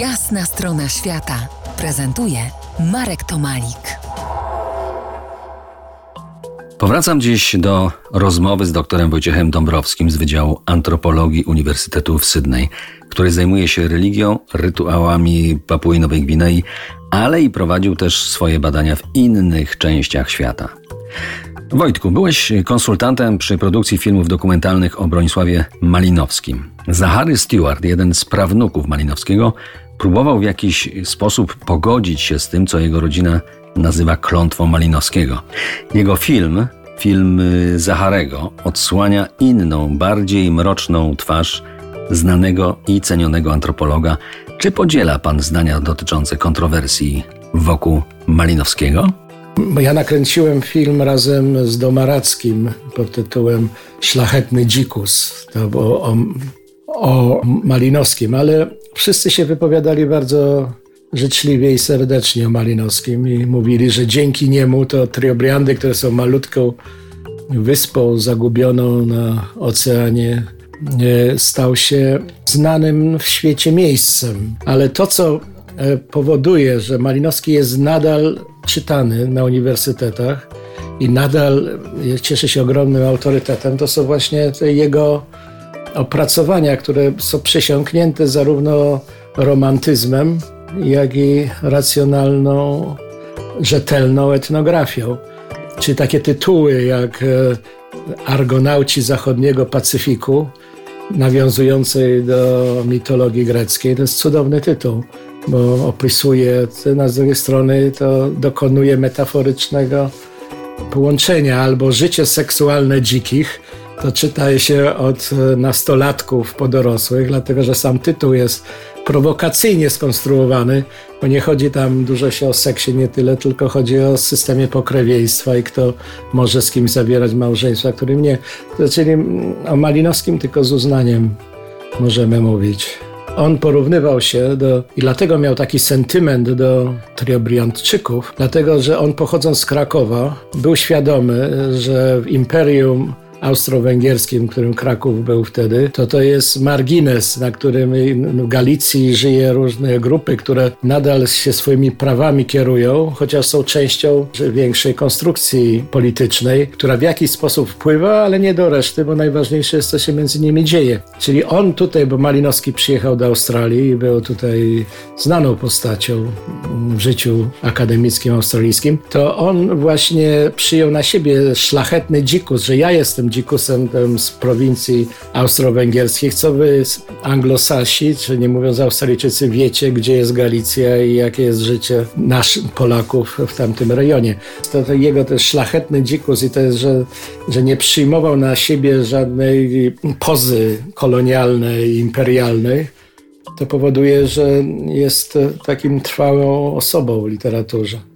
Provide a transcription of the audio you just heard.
Jasna strona świata prezentuje Marek Tomalik. Powracam dziś do rozmowy z doktorem Wojciechem Dąbrowskim z Wydziału Antropologii Uniwersytetu w Sydney, który zajmuje się religią, rytuałami Papui Nowej Gwinei, ale i prowadził też swoje badania w innych częściach świata. Wojtku, byłeś konsultantem przy produkcji filmów dokumentalnych o Bronisławie Malinowskim. Zachary Stewart, jeden z prawnuków Malinowskiego, próbował w jakiś sposób pogodzić się z tym, co jego rodzina nazywa klątwą Malinowskiego. Jego film, film Zacharego, odsłania inną, bardziej mroczną twarz znanego i cenionego antropologa. Czy podziela pan zdania dotyczące kontrowersji wokół Malinowskiego? Ja nakręciłem film razem z Domarackim pod tytułem Szlachetny Dzikus. To było o, o Malinowskim, ale wszyscy się wypowiadali bardzo życzliwie i serdecznie o Malinowskim i mówili, że dzięki niemu to Triobriandy, które są malutką wyspą zagubioną na oceanie, stał się znanym w świecie miejscem. Ale to, co e, powoduje, że Malinowski jest nadal czytany na uniwersytetach i nadal cieszy się ogromnym autorytetem, to są właśnie jego opracowania, które są przesiąknięte zarówno romantyzmem, jak i racjonalną, rzetelną etnografią. Czy takie tytuły jak e, Argonauci Zachodniego Pacyfiku, nawiązującej do mitologii greckiej, to jest cudowny tytuł bo opisuje, a z drugiej strony to dokonuje metaforycznego połączenia albo życie seksualne dzikich, to czyta się od nastolatków po dorosłych, dlatego że sam tytuł jest prowokacyjnie skonstruowany, bo nie chodzi tam dużo się o seksie, nie tyle, tylko chodzi o systemie pokrewieństwa i kto może z kimś zawierać małżeństwa, którym nie. Czyli o Malinowskim tylko z uznaniem możemy mówić. On porównywał się do, i dlatego miał taki sentyment do Triobriantczyków, dlatego że on pochodząc z Krakowa był świadomy, że w imperium austro-węgierskim, którym Kraków był wtedy, to to jest margines, na którym w Galicji żyje różne grupy, które nadal się swoimi prawami kierują, chociaż są częścią większej konstrukcji politycznej, która w jakiś sposób wpływa, ale nie do reszty, bo najważniejsze jest, co się między nimi dzieje. Czyli on tutaj, bo Malinowski przyjechał do Australii i był tutaj znaną postacią w życiu akademickim australijskim, to on właśnie przyjął na siebie szlachetny dzikus, że ja jestem dzikusem z prowincji austro-węgierskich, co wy anglosasi, czy nie mówiąc Australijczycy, wiecie, gdzie jest Galicja i jakie jest życie naszych Polaków w tamtym rejonie. To, to jego też szlachetny dzikus i to jest, że, że nie przyjmował na siebie żadnej pozy kolonialnej, imperialnej, to powoduje, że jest takim trwałą osobą w literaturze.